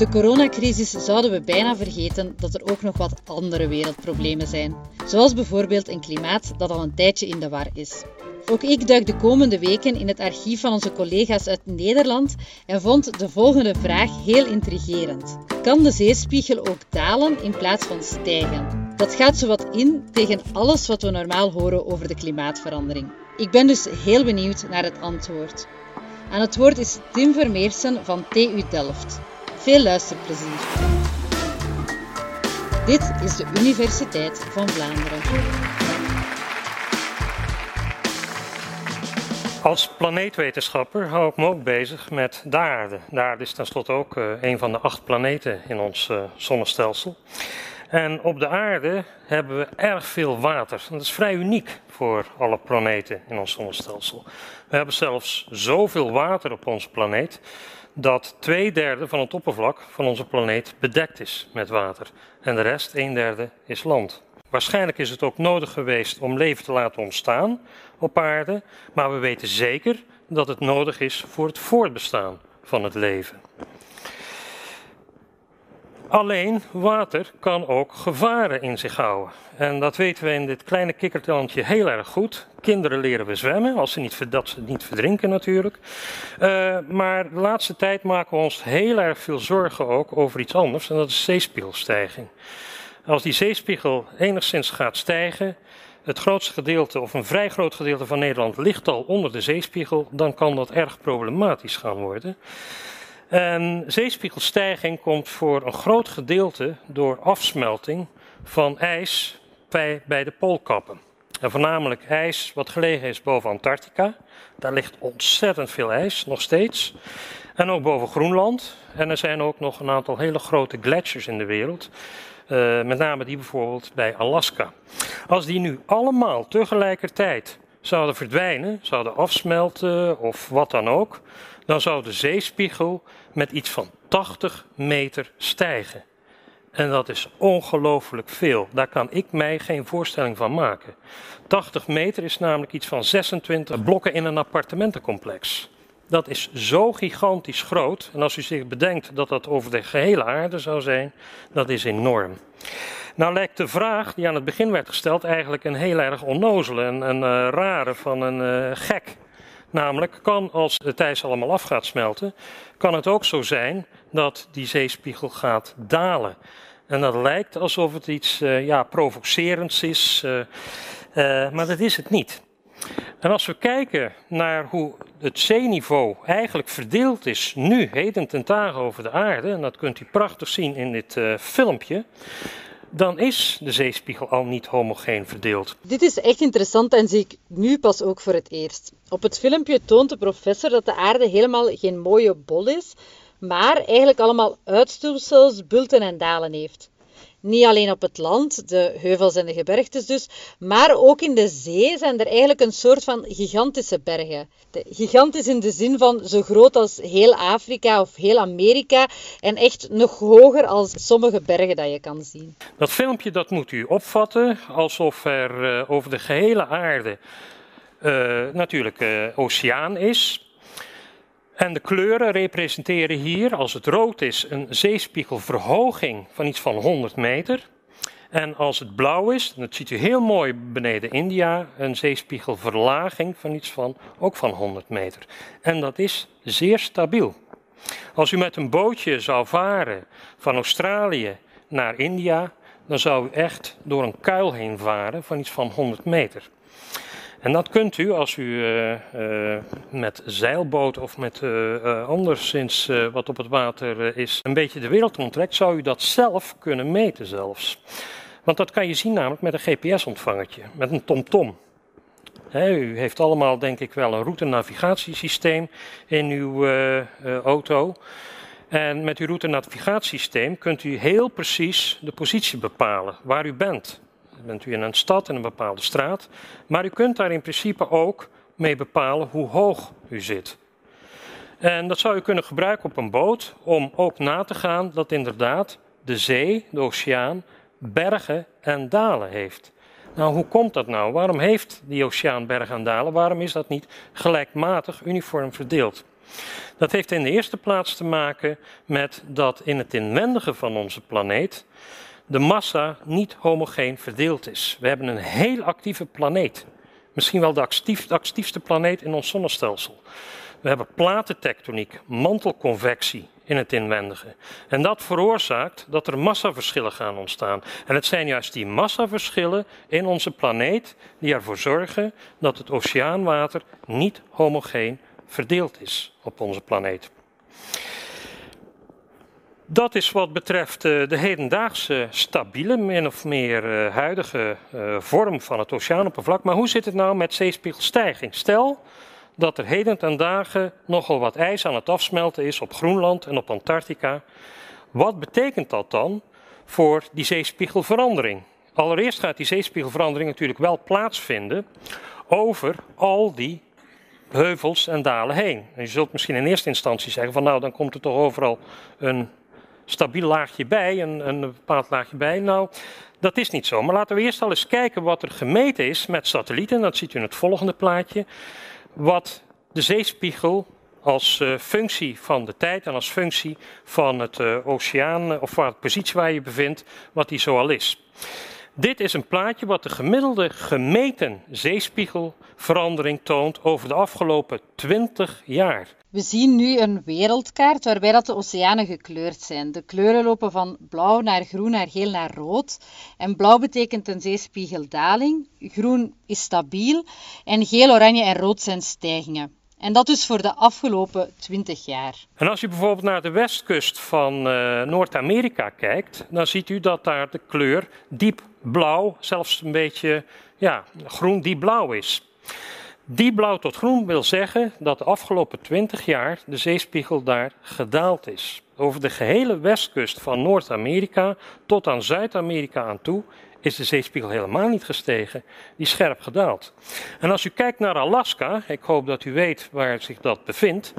de coronacrisis zouden we bijna vergeten dat er ook nog wat andere wereldproblemen zijn. Zoals bijvoorbeeld een klimaat dat al een tijdje in de war is. Ook ik duik de komende weken in het archief van onze collega's uit Nederland en vond de volgende vraag heel intrigerend. Kan de zeespiegel ook dalen in plaats van stijgen? Dat gaat zowat in tegen alles wat we normaal horen over de klimaatverandering. Ik ben dus heel benieuwd naar het antwoord. Aan het woord is Tim Vermeersen van TU Delft. Veel luisterplezier. Dit is de Universiteit van Vlaanderen. Als planeetwetenschapper hou ik me ook bezig met de aarde. De aarde is tenslotte ook uh, een van de acht planeten in ons uh, zonnestelsel. En op de aarde hebben we erg veel water. Dat is vrij uniek voor alle planeten in ons zonnestelsel. We hebben zelfs zoveel water op onze planeet dat twee derde van het oppervlak van onze planeet bedekt is met water. En de rest, een derde, is land. Waarschijnlijk is het ook nodig geweest om leven te laten ontstaan op aarde, maar we weten zeker dat het nodig is voor het voortbestaan van het leven. Alleen water kan ook gevaren in zich houden. En dat weten we in dit kleine kikkertandje heel erg goed. Kinderen leren we zwemmen, als ze niet, dat ze niet verdrinken natuurlijk. Uh, maar de laatste tijd maken we ons heel erg veel zorgen ook over iets anders, en dat is zeespiegelstijging. Als die zeespiegel enigszins gaat stijgen, het grootste gedeelte of een vrij groot gedeelte van Nederland ligt al onder de zeespiegel, dan kan dat erg problematisch gaan worden. En zeespiegelstijging komt voor een groot gedeelte door afsmelting van ijs bij, de poolkappen. En voornamelijk ijs wat gelegen is boven Antarctica. Daar ligt ontzettend veel ijs, nog steeds. En ook boven Groenland. En er zijn ook nog een aantal hele grote gletsjers in de wereld. Uh, met name die bijvoorbeeld bij Alaska. Als die nu allemaal tegelijkertijd zouden verdwijnen, zouden afsmelten of wat dan ook, dan zou de zeespiegel met iets van 80 meter stijgen. En dat is ongelooflijk veel. Daar kan ik mij geen voorstelling van maken. 80 meter is namelijk iets van 26 blokken in een appartementencomplex. Dat is zo gigantisch groot. En als u zich bedenkt dat dat over de gehele aarde zou zijn, dat is enorm. Nou lijkt de vraag die aan het begin werd gesteld eigenlijk een heel erg onnozele en een uh, rare van een uh, gek. Namelijk, kan als het ijs allemaal af gaat smelten, kan het ook zo zijn dat die zeespiegel gaat dalen. En dat lijkt alsof het iets uh, ja, provocerends is, maar dat is het niet. En als we kijken naar hoe het zeeniveau eigenlijk verdeeld is nu, heden ten dagen over de aarde, en dat kunt u prachtig zien in dit uh, filmpje, dan is de zeespiegel al niet homogeen verdeeld. Dit is echt interessant en zie ik nu pas ook voor het eerst. Op het filmpje toont de professor dat de aarde helemaal geen mooie bol is, maar eigenlijk allemaal uitstoersels, bulten en dalen heeft. Niet alleen op het land, de heuvels en de gebergtes dus, maar ook in de zee zijn er eigenlijk een soort van gigantische bergen. De, gigantisch in de zin van zo groot als heel Afrika of heel Amerika en echt nog hoger als sommige bergen dat je kan zien. Dat filmpje dat moet u opvatten alsof er uh, over de gehele aarde uh, natuurlijk uh, oceaan is. En de kleuren representeren hier, als het rood is, een zeespiegelverhoging van iets van 100 meter. En als het blauw is, dat ziet u heel mooi beneden India, een zeespiegelverlaging van iets van ook van 100 meter. En dat is zeer stabiel. Als u met een bootje zou varen van Australië naar India, dan zou u echt door een kuil heen varen van iets van 100 meter. En dat kunt u als u uh, uh, met zeilboot of met uh, anderszins wat op het water is een beetje de wereld rondtrekt, zou u dat zelf kunnen meten zelfs. Want dat kan je zien namelijk met een GPS-ontvangertje, met een TomTom. -tom. u heeft allemaal denk ik wel een route-navigatiesysteem in uw auto. En met uw route-navigatiesysteem kunt u heel precies de positie bepalen waar u bent bent u in een stad, in een bepaalde straat. Maar u kunt daar in principe ook mee bepalen hoe hoog u zit. En dat zou u kunnen gebruiken op een boot om ook na te gaan dat inderdaad de zee, de oceaan, bergen en dalen heeft. Nou, hoe komt dat nou? Waarom heeft die oceaan bergen en dalen? Waarom is dat niet gelijkmatig uniform verdeeld? Dat heeft in de eerste plaats te maken met dat in het inwendige van onze planeet de massa niet homogeen verdeeld is. We hebben een heel actieve planeet. Misschien wel de, actief, de actiefste planeet in ons zonnestelsel. We hebben platentectoniek, mantelconvectie in het inwendige. En dat veroorzaakt dat er massaverschillen gaan ontstaan. En het zijn juist die massaverschillen in onze planeet die ervoor zorgen dat het oceaanwater niet homogeen verdeeld is op onze planeet. Dat is wat betreft eh, de hedendaagse stabiele, min of meer uh, huidige uh, vorm van het oceaanoppervlak. Maar hoe zit het nou met zeespiegelstijging? Stel dat er heden ten dagen nogal wat ijs aan het afsmelten is op Groenland en op Antarctica. Wat betekent dat dan voor die zeespiegelverandering? Allereerst gaat die zeespiegelverandering natuurlijk wel plaatsvinden over al die heuvels en dalen heen. En je zult misschien in eerste instantie zeggen van nou dan komt er toch overal een stabiel laagje bij, een, een bepaald laagje bij. Nou, dat is niet zo. Maar laten we eerst al eens kijken wat er gemeten is met satellieten. Dat ziet u in het volgende plaatje. Wat de zeespiegel als uh, functie van de tijd en als functie van het uh, oceaan of van de positie waar je bevindt, wat die zoal is. Dit is een plaatje wat de gemiddelde gemeten zeespiegelverandering toont over de afgelopen 20 jaar. We zien nu een wereldkaart waarbij dat de oceanen gekleurd zijn. De kleuren lopen van blauw naar groen, naar geel naar rood. En blauw betekent een zeespiegeldaling, groen is stabiel en geel, oranje en rood zijn stijgingen. En dat dus voor de afgelopen 20 jaar. En als u bijvoorbeeld naar de westkust van uh, Noord-Amerika kijkt, dan ziet u dat daar de kleur diep blauw, zelfs een beetje ja, groen diep blauw is. Die blauw tot groen wil zeggen dat de afgelopen 20 jaar de zeespiegel daar gedaald is. Over de gehele westkust van Noord-Amerika tot aan Zuid-Amerika aan toe is de zeespiegel helemaal niet gestegen, die is scherp gedaald. En als u kijkt naar Alaska, ik hoop dat u weet waar zich dat bevindt,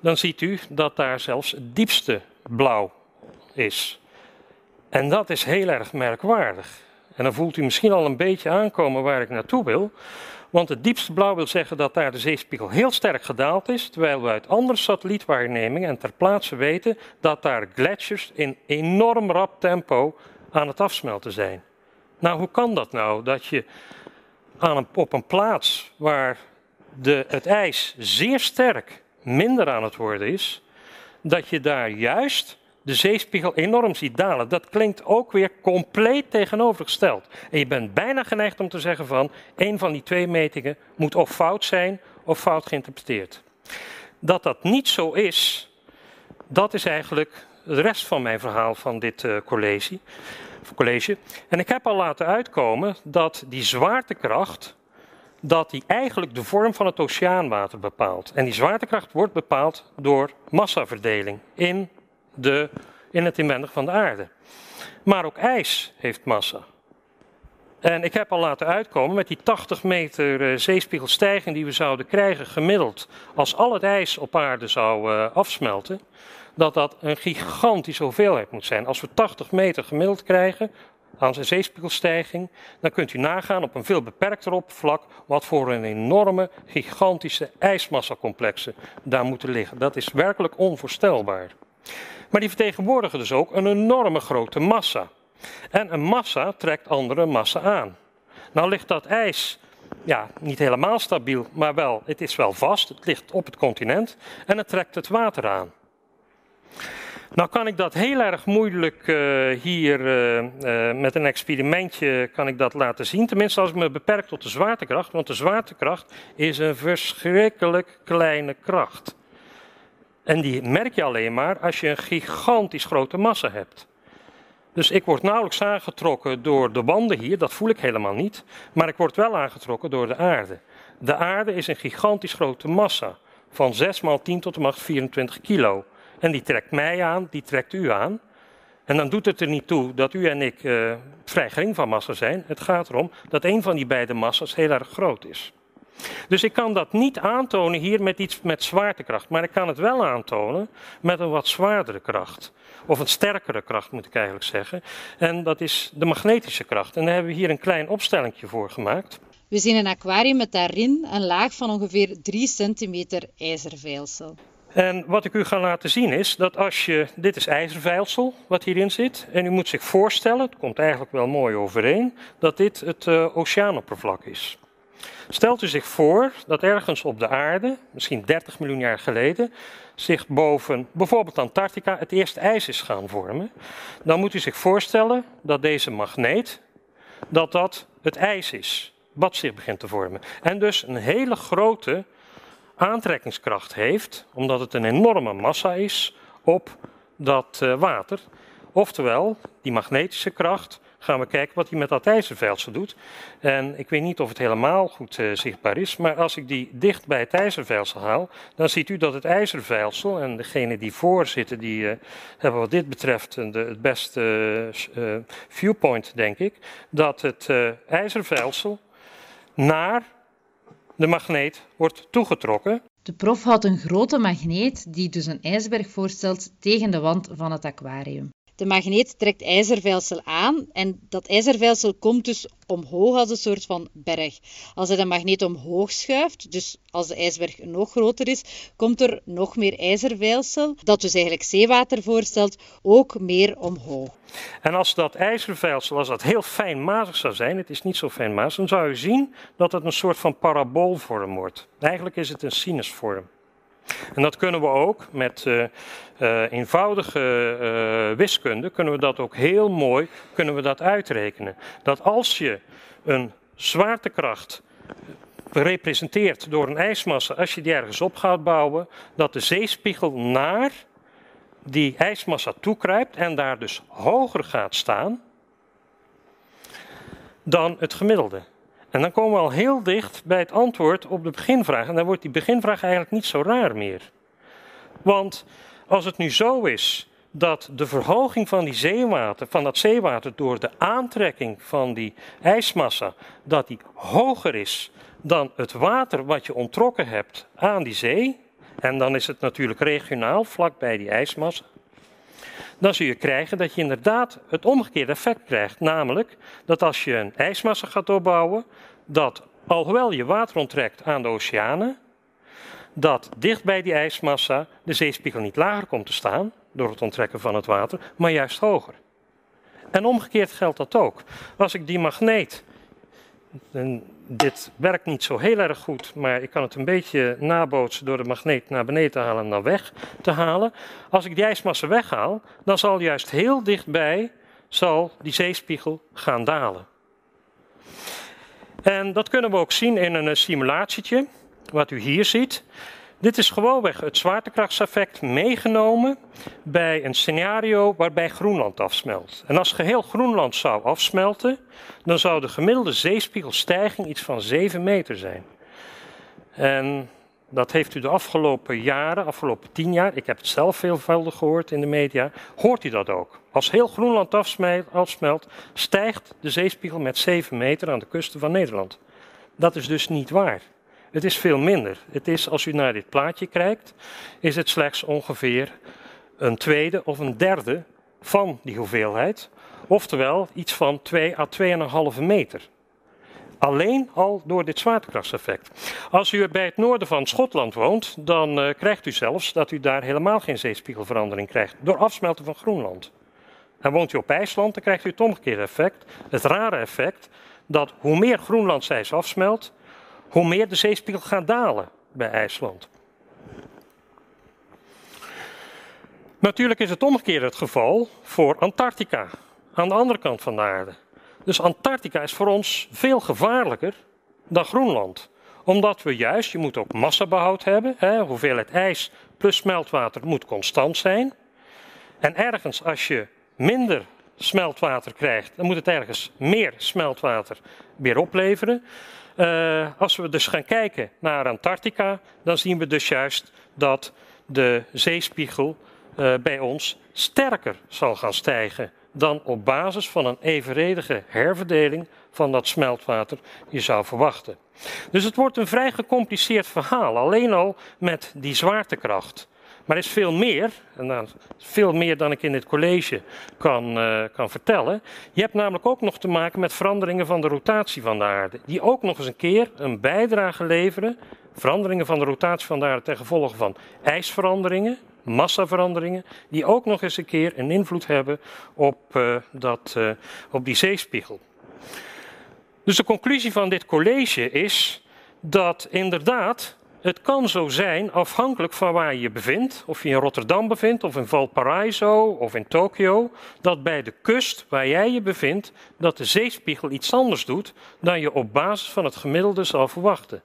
dan ziet u dat daar zelfs het diepste blauw is. En dat is heel erg merkwaardig. En dan voelt u misschien al een beetje aankomen waar ik naartoe wil. Want het diepste blauw wil zeggen dat daar de zeespiegel heel sterk gedaald is, terwijl we uit andere satellietwaarnemingen en ter plaatse weten dat daar gletsjers in enorm rap tempo aan het afsmelten zijn. Nou, hoe kan dat nou? Dat je aan een, op een plaats waar de, het ijs zeer sterk minder aan het worden is, dat je daar juist de zeespiegel enorm ziet dalen. Dat klinkt ook weer compleet tegenovergesteld. En je bent bijna geneigd om te zeggen van, een van die twee metingen moet of fout zijn of fout geïnterpreteerd. Dat dat niet zo is, dat is eigenlijk de rest van mijn verhaal van dit uh, college college. En ik heb al laten uitkomen dat die zwaartekracht, dat die eigenlijk de vorm van het oceaanwater bepaalt. En die zwaartekracht wordt bepaald door massaverdeling in, de, in het inwendig van de aarde. Maar ook ijs heeft massa. En ik heb al laten uitkomen met die 80 meter uh, zeespiegelstijging die we zouden krijgen gemiddeld als al het ijs op aarde zou uh, afsmelten dat dat een gigantische hoeveelheid moet zijn. Als we 80 meter gemiddeld krijgen aan zijn zeespiegelstijging, dan kunt u nagaan op een veel beperkter oppervlak wat voor een enorme, gigantische ijsmassacomplexen daar moeten liggen. Dat is werkelijk onvoorstelbaar. Maar die vertegenwoordigen dus ook een enorme grote massa. En een massa trekt andere massa aan. Nou ligt dat ijs ja, niet helemaal stabiel, maar wel, het is wel vast. Het ligt op het continent en het trekt het water aan. Nou kan ik dat heel erg moeilijk uh, hier uh, uh, met een experimentje kan ik dat laten zien. Tenminste als ik me beperk tot de zwaartekracht. Want de zwaartekracht is een verschrikkelijk kleine kracht. En die merk je alleen maar als je een gigantisch grote massa hebt. Dus ik word nauwelijks aangetrokken door de wanden hier, dat voel ik helemaal niet. Maar ik word wel aangetrokken door de aarde. De aarde is een gigantisch grote massa. Van 6 maal 10 tot de macht 24 kilo. En die trekt mij aan, die trekt u aan. En dan doet het er niet toe dat u en ik uh, vrij gering van massa zijn. Het gaat erom dat een van die beide massa's heel erg groot is. Dus ik kan dat niet aantonen hier met iets met zwaartekracht, maar ik kan het wel aantonen met een wat zwaardere kracht. Of een sterkere kracht moet ik eigenlijk zeggen. En dat is de magnetische kracht. En daar hebben we hier een klein opstellingje voor gemaakt. We zien een aquarium met daarin een laag van ongeveer 3 centimeter ijzerveilsel. En wat ik u ga laten zien is dat als je, dit is ijzervijlsel wat hierin zit, en u moet zich voorstellen, het komt eigenlijk wel mooi overeen, dat dit het uh, oceaanoppervlak is. Stelt u zich voor dat ergens op de aarde, misschien 30 miljoen jaar geleden, zich boven bijvoorbeeld Antarctica het eerste ijs is gaan vormen. Dan moet u zich voorstellen dat deze magneet, dat dat het ijs is, wat zich begint te vormen. En dus een hele grote aantrekkingskracht heeft, omdat het een enorme massa is op dat uh, water. Oftewel, die magnetische kracht gaan we kijken wat hij met dat ijzervelsel doet. En ik weet niet of het helemaal goed uh, zichtbaar is, maar als ik die dicht bij het ijzervelsel haal, dan ziet u dat het ijzervelsel, en degene die voor zitten, die uh, hebben wat dit betreft de, het beste viewpoint, denk ik, dat het ijzervelsel naar de magneet wordt toegetrokken. De prof had een grote magneet die dus een ijsberg voorstelt tegen de wand van het aquarium. De magneet trekt ijzervijlsel aan en dat ijzervijlsel komt dus omhoog als een soort van berg. Als hij de magneet omhoog schuift, dus als de ijsberg nog groter is, komt er nog meer ijzervijlsel, dat dus eigenlijk zeewater voorstelt, ook meer omhoog. En als dat ijzervijlsel, als dat heel fijnmazig zou zijn, het is niet zo fijnmazig, dan zou je zien dat het een soort van paraboolvorm wordt. Eigenlijk is het een sinusvorm. En dat kunnen we ook met uh, uh, eenvoudige uh, wiskunde, kunnen we dat ook heel mooi kunnen we dat uitrekenen. Dat als je een zwaartekracht representeert door een ijsmassa, als je die ergens op gaat bouwen, dat de zeespiegel naar die ijsmassa toekruipt en daar dus hoger gaat staan dan het gemiddelde. En dan komen we al heel dicht bij het antwoord op de beginvraag. En dan wordt die beginvraag eigenlijk niet zo raar meer. Want als het nu zo is dat de verhoging van, die zeewater, van dat zeewater door de aantrekking van die ijsmassa, dat die hoger is dan het water wat je ontrokken hebt aan die zee, en dan is het natuurlijk regionaal, vlakbij die ijsmassa, dan zul je krijgen dat je inderdaad het omgekeerde effect krijgt. Namelijk dat als je een ijsmassa gaat opbouwen, dat alhoewel je water onttrekt aan de oceanen, dat dicht bij die ijsmassa de zeespiegel niet lager komt te staan door het onttrekken van het water, maar juist hoger. En omgekeerd geldt dat ook. Als ik die magneet, dit werkt niet zo heel erg goed, maar ik kan het een beetje nabootsen door de magneet naar beneden te halen en dan weg te halen. Als ik die ijsmassa weghaal, dan zal juist heel dichtbij zal die zeespiegel gaan dalen. En dat kunnen we ook zien in een simulatietje, wat u hier ziet. Dit is gewoonweg het zwaartekrachtseffect meegenomen bij een scenario waarbij Groenland afsmelt. En als geheel Groenland zou afsmelten, dan zou de gemiddelde zeespiegelstijging iets van 7 meter zijn. En dat heeft u de afgelopen jaren, afgelopen 10 jaar, ik heb het zelf veelvuldig gehoord in de media, hoort u dat ook. Als heel Groenland afsmelt, stijgt de zeespiegel met 7 meter aan de kusten van Nederland. Dat is dus niet waar. Het is veel minder. Het is, als u naar dit plaatje kijkt, is het slechts ongeveer een tweede of een derde van die hoeveelheid. Oftewel iets van 2 à 2,5 meter. Alleen al door dit zwaartekrachtseffect. Als u bij het noorden van Schotland woont, dan uh, krijgt u zelfs dat u daar helemaal geen zeespiegelverandering krijgt. Door afsmelten van Groenland. En woont u op IJsland, dan krijgt u het omgekeerde effect. Het rare effect dat hoe meer Groenlandsijs afsmelt, hoe meer de zeespiegel gaat dalen bij IJsland. Natuurlijk is het omgekeerde het geval voor Antarctica, aan de andere kant van de aarde. Dus Antarctica is voor ons veel gevaarlijker dan Groenland. Omdat we juist, je moet ook massabehoud hebben, hè, hoeveelheid ijs plus smeltwater moet constant zijn. En ergens als je minder smeltwater krijgt, dan moet het ergens meer smeltwater weer opleveren. Uh, als we dus gaan kijken naar Antarctica, dan zien we dus juist dat de zeespiegel uh, bij ons sterker zal gaan stijgen dan op basis van een evenredige herverdeling van dat smeltwater je zou verwachten. Dus het wordt een vrij gecompliceerd verhaal, alleen al met die zwaartekracht. Maar er is veel meer, en dan veel meer dan ik in dit college kan, uh, kan vertellen. Je hebt namelijk ook nog te maken met veranderingen van de rotatie van de aarde, die ook nog eens een keer een bijdrage leveren veranderingen van de rotatie van de aarde ten gevolge van ijsveranderingen, massaveranderingen, die ook nog eens een keer een invloed hebben op, uh, dat, uh, op die zeespiegel. Dus de conclusie van dit college is dat inderdaad het kan zo zijn, afhankelijk van waar je je bevindt, of je in Rotterdam bevindt, of in Valparaiso, of in Tokio, dat bij de kust waar jij je bevindt, dat de zeespiegel iets anders doet dan je op basis van het gemiddelde zal verwachten.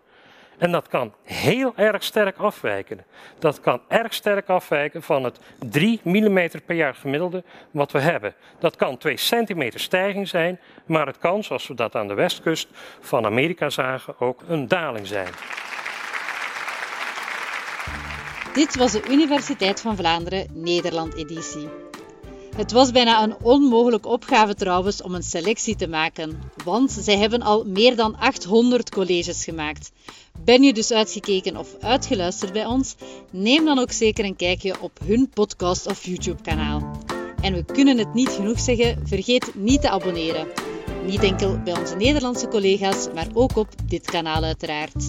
En dat kan heel erg sterk afwijken. Dat kan erg sterk afwijken van het 3 mm per jaar gemiddelde wat we hebben. Dat kan 2 centimeter stijging zijn, maar het kan, zoals we dat aan de westkust van Amerika zagen, ook een daling zijn. Dit was de Universiteit van Vlaanderen Nederland-editie. Het was bijna een onmogelijke opgave trouwens om een selectie te maken, want zij hebben al meer dan 800 colleges gemaakt. Ben je dus uitgekeken of uitgeluisterd bij ons? Neem dan ook zeker een kijkje op hun podcast of YouTube-kanaal. En we kunnen het niet genoeg zeggen, vergeet niet te abonneren. Niet enkel bij onze Nederlandse collega's, maar ook op dit kanaal uiteraard.